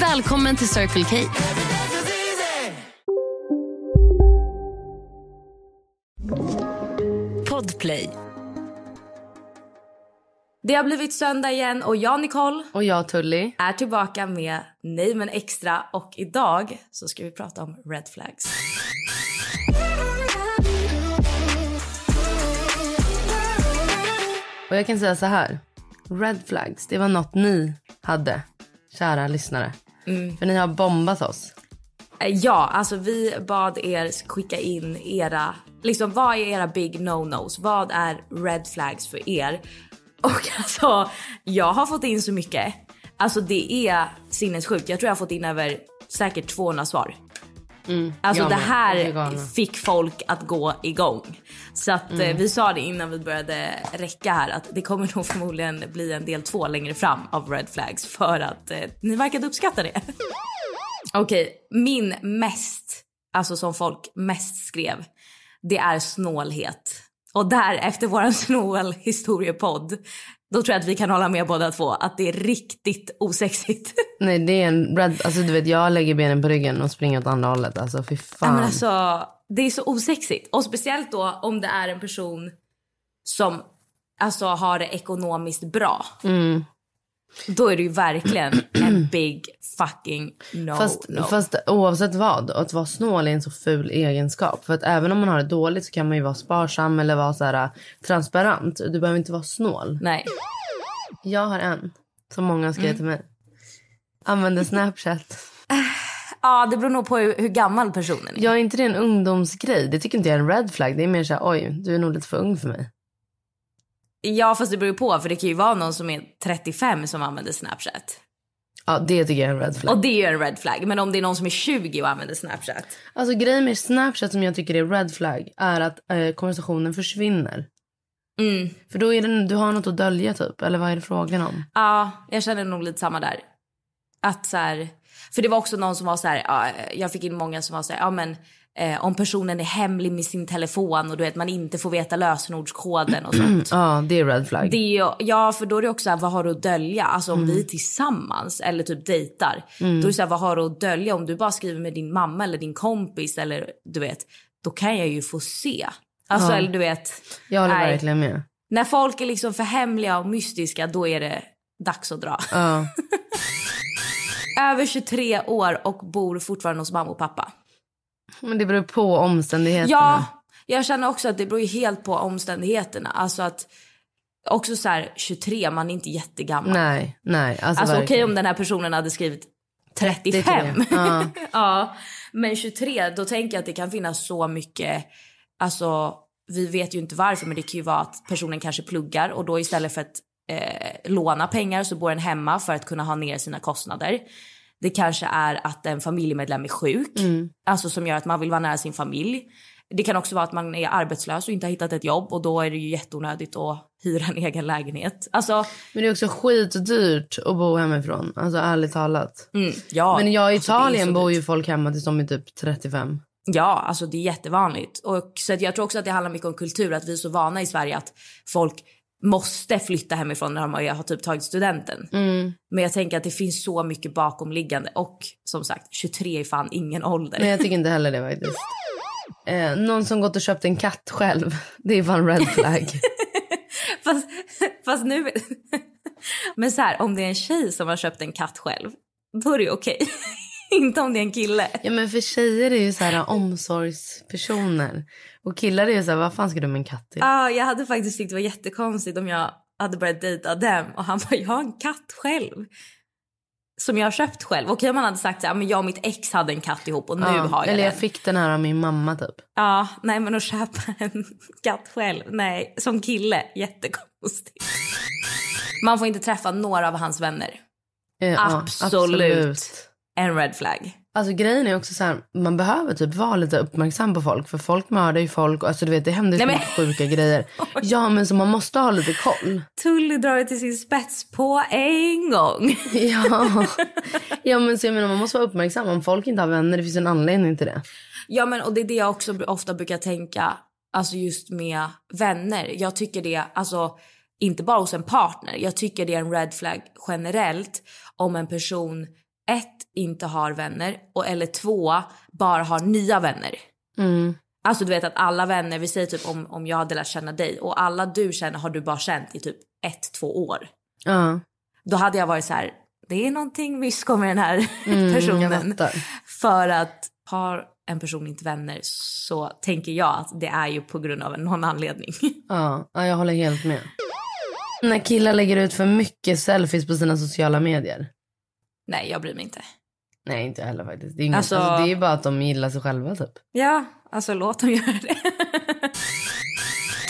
Välkommen till Circle K. Podplay. Det har blivit söndag igen och jag Nicole Och jag Tully. är tillbaka med Nej men extra och idag så ska vi prata om red flags. Och jag kan säga så här. Red flags, det var något ni hade, kära lyssnare. För ni har bombat oss. Eh, Ja, alltså vi bad er skicka in era, liksom vad är era big no-nos? Vad är red flags för er? Och alltså, jag har fått in så mycket. Alltså det är sinnessjukt. Jag tror jag har fått in över säkert 200 svar. Alltså jag det här fick folk att gå igång. Så att Mm. eh, vi sa det innan vi började räcka här att det kommer nog förmodligen bli en del två längre fram av red flags för att eh, ni verkade uppskatta det. Okej, min mest, alltså som folk mest skrev, det är snålhet. Och där efter våran snål historiepodd, då tror jag att vi kan hålla med båda två att det är riktigt osexigt. Nej det är en red, alltså du vet jag lägger benen på ryggen och springer åt andra hållet. Alltså fy Ja, fan. men alltså, det är så osexigt. Och speciellt då om det är en person som alltså, har det ekonomiskt bra. Mm. Då är det ju verkligen en big fucking no Fast, no. fast oavsett vad, att vara snål är en så ful egenskap. För att även om man har det dåligt så kan man ju vara sparsam eller vara så här, äh, transparent. Du behöver inte vara snål. Nej. Jag har en som många skrev till mig. Använder Snapchat. Ja, det beror nog på hur, hur gammal personen är. Jag är inte det en ungdomsgrej. Det tycker inte jag är en red flag. Det är mer så här, oj, du är nog lite för ung för mig. Ja, fast det beror ju på. För det kan ju vara någon som är 35 som använder Snapchat. Ja, det tycker jag är en red flag. Och det är ju en red flag. Men om det är någon som är 20 och använder Snapchat. Alltså grejen med Snapchat som jag tycker är red flag är att eh, konversationen försvinner. Mm. För då är det, du har något att dölja typ. Eller vad är det frågan om? Ja, jag känner nog lite samma där. Att så här, för det var också någon som var så här, ja, jag fick in många som var så här, ja men eh, om personen är hemlig med sin telefon och du vet man inte får veta lösenordskoden och sånt. Ja, det är red flag. Det är ja, för då är det också så här, vad har du att dölja? Alltså om vi är tillsammans eller typ dejtar. Då är det så här, vad har du att dölja? Om du bara skriver med din mamma eller din kompis eller du vet, då kan jag ju få se. Alltså eller du vet. Jag håller nej. verkligen med. När folk är liksom för hemliga och mystiska, då är det dags att dra. Ja. Över 23 år och bor fortfarande hos mamma och pappa. Men det beror på omständigheterna. Ja, jag känner också att det beror helt på omständigheterna. Alltså att också så här 23, man är inte jättegammal. Nej, nej. Alltså, Alltså okej om den här personen hade skrivit 33. 35. Ja. ja, men 23 då tänker jag att det kan finnas så mycket, alltså vi vet ju inte varför men det kan ju vara att personen kanske pluggar och då istället för att eh, låna pengar så bor den hemma för att kunna ha ner sina kostnader. Det kanske är att en familjemedlem är sjuk, alltså som gör att man vill vara nära sin familj. Det kan också vara att man är arbetslös och inte har hittat ett jobb och då är det ju jätteonödigt att hyra en egen lägenhet. Alltså, Men det är också skitdyrt att bo hemifrån. Alltså ärligt talat. mm, ja. Men jag i Alltså, Italien bor ju folk hemma tills de är typ 35. Ja, alltså det är jättevanligt. Och så jag tror också att det handlar mycket om kultur. Att vi är så vana i Sverige att folk måste flytta hemifrån när de har, typ tagit studenten. Men jag tänker att det finns så mycket bakomliggande. Och som sagt, 23 är fan ingen ålder. Nej jag tycker inte heller det faktiskt. Eh, någon som gått och köpt en katt själv. Det är fan red flag. fast, fast nu... Men så här, om det är en tjej som har köpt en katt själv, då är det okej. inte om det är en kille. Ja men för tjejer är ju så här omsorgspersoner. Och killar är ju så här, vad fan ska du med en katt till? Ja, jag hade faktiskt tyckt det var jättekonstigt om jag hade börjat dejta dem och han bara, jag har en katt själv. Som jag har köpt själv. Okej om man hade sagt så här, men jag och mitt ex hade en katt ihop och nu Ja, har jag Eller den. jag fick den här av min mamma typ. Ja, nej men att köpa en katt själv, nej. Som kille, jättekonstigt. Man får inte träffa några av hans vänner. Eh, ja, Absolut. En red flag. Alltså grejen är också så här, man behöver typ vara lite uppmärksam på folk. För folk mördar ju folk och alltså du vet det händer så mycket sjuka grejer. Ja men så man måste ha lite koll. Tully drar det till sin spets på en gång. Ja, ja men så jag menar man måste vara uppmärksam. Om folk inte har vänner, det finns en anledning till det. Ja men och det är det jag också ofta brukar tänka, alltså just med vänner. Jag tycker det, alltså inte bara hos en partner. Jag tycker det är en red flag generellt om en person ett, inte har vänner och eller två, bara har nya vänner. Mm. Alltså du vet att alla vänner, vi säger typ om, om jag hade lärt känna dig och alla du känner har du bara känt i typ ett, två år. Ja, Då hade jag varit så här, det är någonting mysko med den här mm, personen. För att har en person inte vänner så tänker jag att det är ju på grund av någon anledning. Ja, ja, jag håller helt med. När killar lägger ut för mycket selfies på sina sociala medier. Nej, jag bryr mig inte. Nej, inte heller faktiskt. Det är, inget, Alltså- alltså, det är bara att de gillar sig själva typ. Ja, alltså låt dem göra det.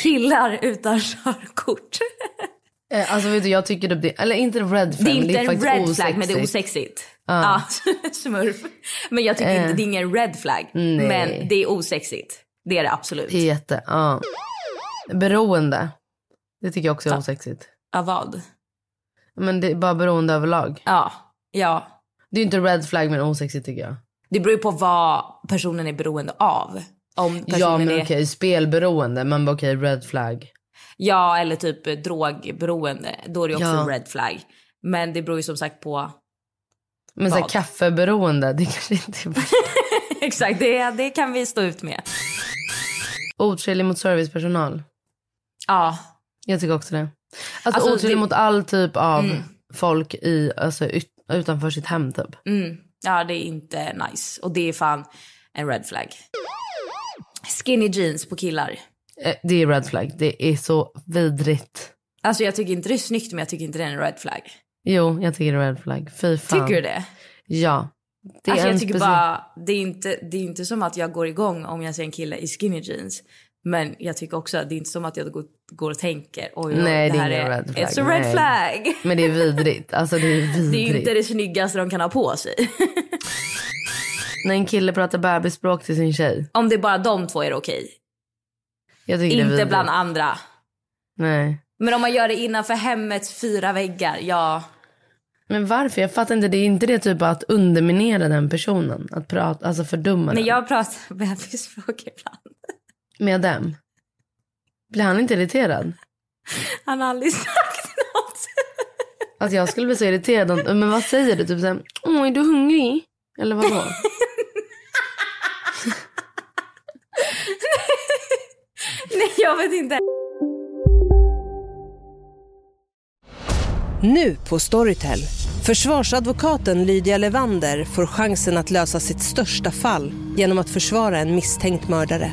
Killar utan körkort. Eh, alltså vet du, jag tycker typ det, eller inte red flag, Det är men inte en faktiskt red flag, men det är osexigt. Ja. Ja, smurf. Men jag tycker Eh. inte det är ingen red flag. Nej. Men det är osexigt. Det är det absolut. Jätte, ja. Beroende. Det tycker jag också är osexigt. Av vad? Men det är bara beroende överlag. Ja, ja. Det är ju inte red flag men osexigt tycker jag. Det beror ju på vad personen är beroende av. Om personen Ja men är... okej, spelberoende. Bara okej, red flag. Ja, eller typ drogberoende. Då är det också Ja. en red flag. Men det beror ju som sagt på... Men så här, kaffeberoende, det kanske inte är. Exakt, det, det kan vi stå ut med. Otrevlig mot servicepersonal. Ja, Jag tycker också det. Alltså, Alltså, otrevlig det- mot all typ av Mm. folk i, alltså, ut, utanför sitt hem typ. mm, ja, det är inte nice. Och det är fan en red flag. Skinny jeans på killar. Eh, Det är red flag. Det är så vidrigt. Alltså jag tycker inte det är snyggt men jag tycker inte det är en red flag. Jo, jag tycker det är red flag. Fy fan. Tycker du det? Ja. Det alltså jag tycker bara, det är, inte, det är inte som att jag går igång om jag ser en kille i skinny jeans. Men jag tycker också att det är inte som att jag går, och tänker oj, Nej, det är här ingen red flag. It's a red Nej. flag. Men det är vidrigt. Alltså det är vidrigt. Det är inte det snyggaste de kan ha på sig. När en kille pratar bebisspråk till sin tjej. Om det är bara de två är det okej. Det är Inte bland andra. Nej. Men om man gör det innanför hemmets fyra väggar, ja. Men varför? Jag fattar inte. Det är inte det typ att underminera den personen. Att prata, alltså fördumma Men den. jag pratar bebisspråk ibland. Med dem. Blir han inte irriterad? Han har aldrig sagt något. Alltså jag skulle bli så irriterad. Men vad säger du? Typ såhär, åh är du hungrig? Eller vadå? Nej, jag vet inte. Nu på Storytel. Försvarsadvokaten Lydia Levander får chansen att lösa sitt största fall genom att försvara en misstänkt mördare.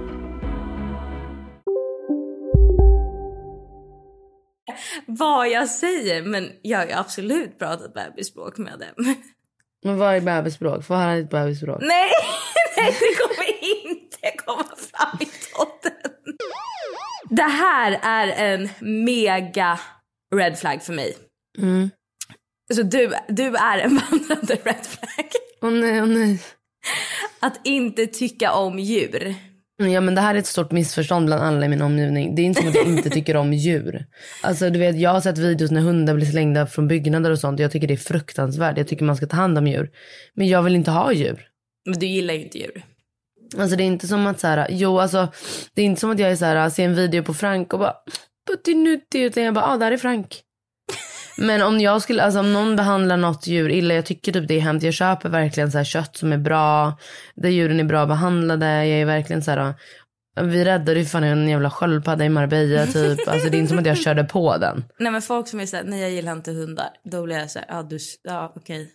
Vad jag säger. Men jag har absolut pratat bebisspråk med dem. Men vad är bebisspråk? Få höra ditt bebisspråk. Nej, nej, det kommer inte komma fram i podden. Det här är en mega red flag för mig. Mm. Så du, du är en vandrande red flag. Åh nej, åh nej. Att inte tycka om djur. Ja men det här är ett stort missförstånd bland alla i min omgivning. Det är inte som att jag inte tycker om djur. Alltså du vet jag har sett videos när hundar blir slängda från byggnader och sånt. Jag tycker det är fruktansvärt. Jag tycker man ska ta hand om djur. Men jag vill inte ha djur. Men du gillar ju inte djur. Alltså det är inte som att så här, jo alltså det är inte som att jag är så här, ser en video på Frank och bara puttinutti utan jag bara, ah där är Frank. Men om jag skulle, alltså om någon behandlar något djur illa, jag tycker typ det är hemskt. Jag köper verkligen så här kött som är bra, där djuren är bra behandlade. Jag är verkligen så här, vi räddade ju fan en jävla sköldpadda i Marbella typ. Alltså det är inte som att jag körde på den. Nej men folk som är såhär, nej jag gillar inte hundar. Då blir jag såhär, ja du, ja okej.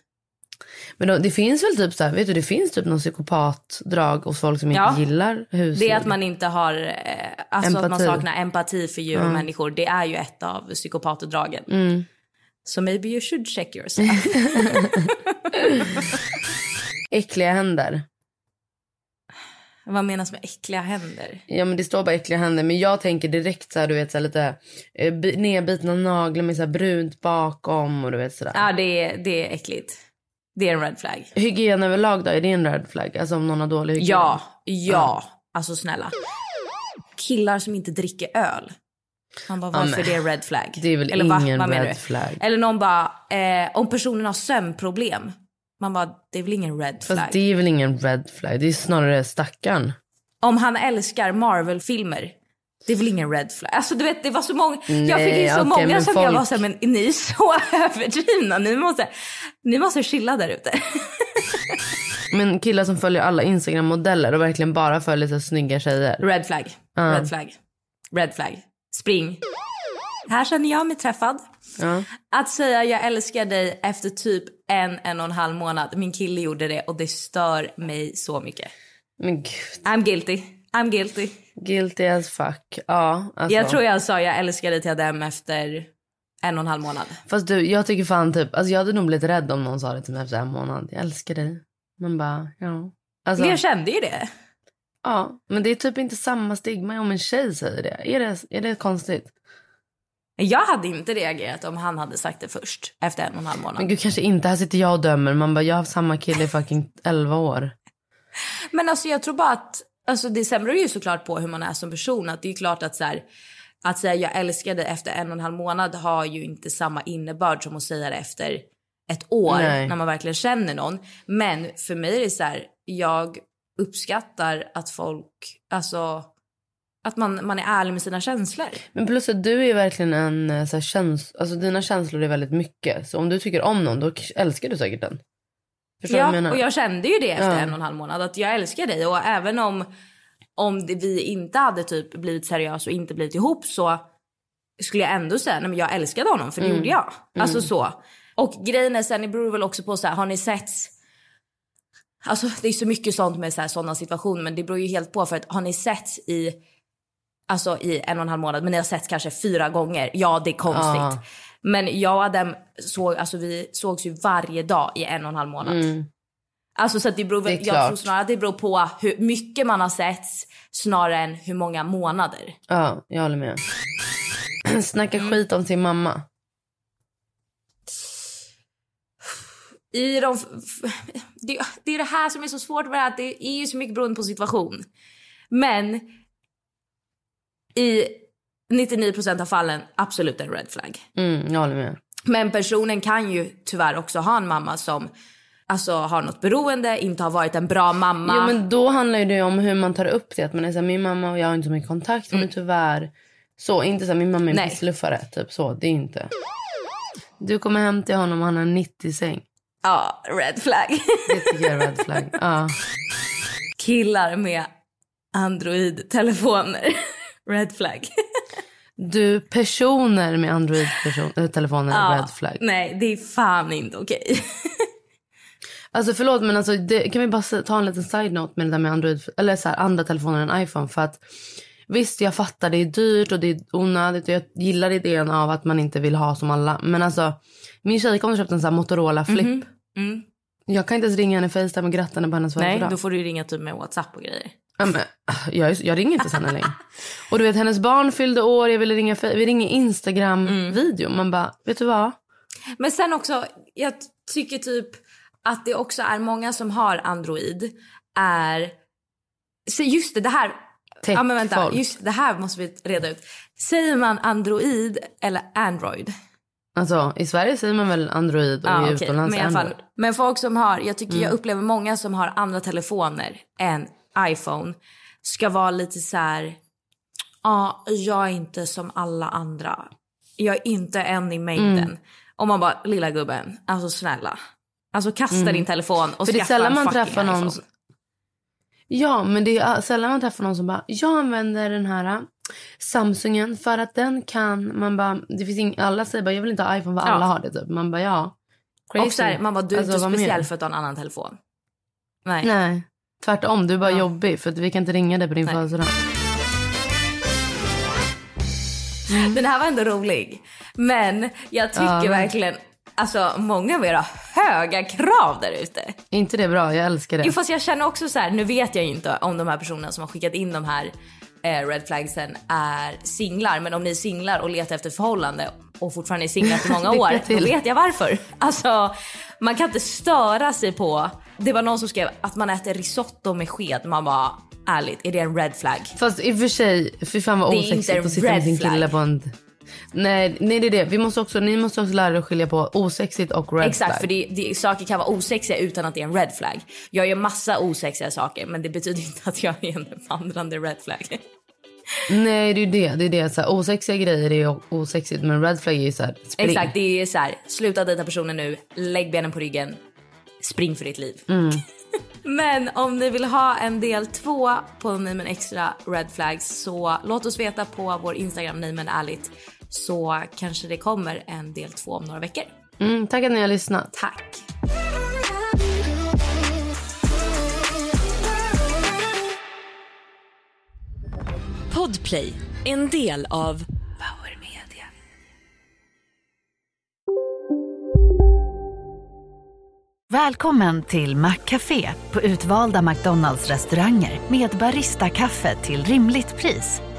Men då, det finns väl typ så här, vet du, det finns typ någon psykopatdrag hos folk som Ja. inte gillar husdjur. Det är att man inte har, eh, alltså att man Empati. saknar empati för djur och Ja. människor. Det är ju ett av psykopatdragen. Mm. Så maybe you should check yourself. Äckliga händer. Vad menas med äckliga händer? Ja men det står bara äckliga händer men jag tänker direkt så här, du vet så här, lite eh, bi- nedbitna naglar med så här brunt bakom och du vet sådär. Ja det är, det är äckligt. Det är en red flag. Hygien överlag då, är det en red flag? Alltså om någon har dålig hygien? Ja, ja. Alltså snälla. Killar som inte dricker öl. Man bara, Ja, varför men det är red flag? det är väl va? ingen menar red flag. Eller någon bara, eh, om personen har sömnproblem. Man bara, det är väl ingen red flag? Fast det är väl ingen red flag, det är snarare stackarn. Om han älskar Marvel-filmer. Det är väl ingen red flag? Alltså du vet det var så många, jag fick ju Nej, så okej, många som jag folk- var såhär, men ni är så överdrivna. Ni måste, ni måste chilla där ute. Men killar som följer alla Instagram-modeller och verkligen bara följer så snygga tjejer. Red flag. Ja. Red flag. Red flag. Spring. Här känner jag mig träffad. Ja. Att säga jag älskar dig efter typ en, en och en halv månad. Min kille gjorde det och det stör mig så mycket. Men gud, I'm guilty. I'm guilty. guilty as fuck. Ja, alltså. Jag tror jag sa jag älskar dig till Adem efter en och en halv månad. Fast du, jag tycker fan typ, alltså jag hade nog blivit rädd om någon sa det till mig efter en månad. Jag älskar dig. Man bara, ja. Alltså, Men jag kände ju det. Ja, men det är typ inte samma stigma om en tjej säger det. Är det, är det konstigt? Jag hade inte reagerat om han hade sagt det först efter en och en halv månad. Men gud kanske inte, här sitter jag och dömer. Man bara, jag har haft samma kille i fucking 11 år. Men alltså jag tror bara att, alltså det sämrar ju såklart på hur man är som person. Att det är klart att så här, att säga jag älskar dig efter en och en halv månad har ju inte samma innebörd som att säga det efter ett år Nej. när man verkligen känner någon. Men för mig är det så här, jag uppskattar att folk, alltså att man, man är ärlig med sina känslor. Men plus att du är verkligen en eh, så här, käns alltså dina känslor är väldigt mycket. Så om du tycker om någon då älskar du säkert den. Förstår jag Ja, menar? och jag kände ju det efter Ja. en och en halv månad. Att jag älskar dig. Och även om, om vi inte hade typ blivit seriösa och inte blivit ihop så skulle jag ändå säga nej men jag älskade honom för det Mm. gjorde jag. Alltså så. Och grejen är sen, det beror väl också på så här, har ni sett Alltså det är så mycket sånt med så här, sådana situationer men det beror ju helt på för att har ni sett i Alltså i en och en halv månad men ni har sett kanske fyra gånger. Ja det är konstigt. Ja. Men jag och Adam såg, alltså vi sågs ju varje dag i en och en halv månad. Mm. Alltså så det beror, Det jag tror snarare att det beror på hur mycket man har sett snarare än hur många månader. Ja, jag håller med. Snacka skit om sin mamma. I de, det, det är det här som är så svårt med det här, att det är ju så mycket beroende på situation. Men i 99% av fallen absolut en red flag. Mm, jag håller med. Men personen kan ju tyvärr också ha en mamma som alltså, har något beroende, inte har varit en bra mamma. Jo men då handlar ju det om hur man tar upp det. Att man är såhär, min mamma och jag har inte så mycket kontakt. Hon är tyvärr så. Inte såhär, min mamma är en Mm. Nej. pissluffare. Typ så. Det är inte. Du kommer hem till honom och han har en 90-säng. Ja, red flag. Det tycker jag är red flag. Ja. Killar med Android-telefoner. red flag. Du, personer med Android-telefoner är Ja, red flag. Nej, det är fan inte okej. Alltså förlåt men alltså, det, kan vi bara ta en liten side-note med det där med Android, eller så här, andra telefoner än iPhone. För att visst jag fattar det är dyrt och det är onödigt och jag gillar idén av att man inte vill ha som alla. Men alltså min tjej kommer köpt en sån här Motorola flip. Mm. Jag kan inte ens ringa henne Facetime och gratta henne på hennes Nej, födelsedag. då får du ju ringa typ med WhatsApp och grejer. Ja, men, jag, jag ringer inte Sanna längre. Och du vet hennes barn fyllde år, jag ville ringa, vi ringer Instagram-video. Man bara, vet du vad? Men sen också, jag tycker typ att det också är många som har Android är... Så just det, det här... Ja men vänta, just det här måste vi reda ut. Säger man Android eller Android? Alltså i Sverige säger man väl Android och Ja, i okej. utomlands men, i alla fall, Android. men folk som har, jag tycker jag Mm. upplever många som har andra telefoner än iPhone ska vara lite så här. ja jag är inte som alla andra. Jag är inte en i mängden. Mm. Och man bara, lilla gubben, alltså snälla. Alltså kasta Mm. din telefon och För det är skaffa sällan en man fucking träffar någon... iPhone. Ja, men det är sällan man träffar någon som bara, jag använder den här äh, Samsungen för att den kan, man bara, det finns ing, alla säger bara, jag vill inte ha iPhone för Ja. alla har det typ. Man bara, ja. Och så här, man bara, du är Alltså, inte speciell för att du har en annan telefon. Nej. Nej, tvärtom, du är bara jobbig för att vi kan inte ringa dig på din födelsedag. Den här var ändå rolig. Men jag tycker Ja. verkligen, alltså många av er har höga krav där ute. Inte det bra? Jag älskar det. Jo fast jag känner också så här, nu vet jag ju inte om de här personerna som har skickat in de här eh, red flagsen är singlar. Men om ni är singlar och letar efter ett förhållande och fortfarande är singlar efter många år, då vet jag varför. Alltså man kan inte störa sig på, det var någon som skrev att man äter risotto med sked. Man bara, ärligt, är det en red flag? Fast i och för sig, fy fan vad osexigt att sitta med sin flag. kille på en... Nej, nej det är det. Vi måste också, ni måste också lära er att skilja på osexigt och red Exakt, flag. för det, det, saker kan vara osexiga utan att det är en red flag. Jag gör massa osexiga saker men det betyder inte att jag är en vandrande red flag. Nej det är det. det, är det. Så här, osexiga grejer är osexigt men red flag är så här, spring. Exakt, det är så här, sluta dejta personen nu, lägg benen på ryggen, spring för ditt liv. Mm. Men om ni vill ha en del två på Neimen Extra Red Flags så låt oss veta på vår Instagram Neimen Ärligt så kanske det kommer en del två om några veckor. Mm, tack att ni har lyssnat. Tack. Podplay, en del av Power Media. Välkommen till Maccafé på utvalda McDonalds restauranger med Baristakaffe till rimligt pris.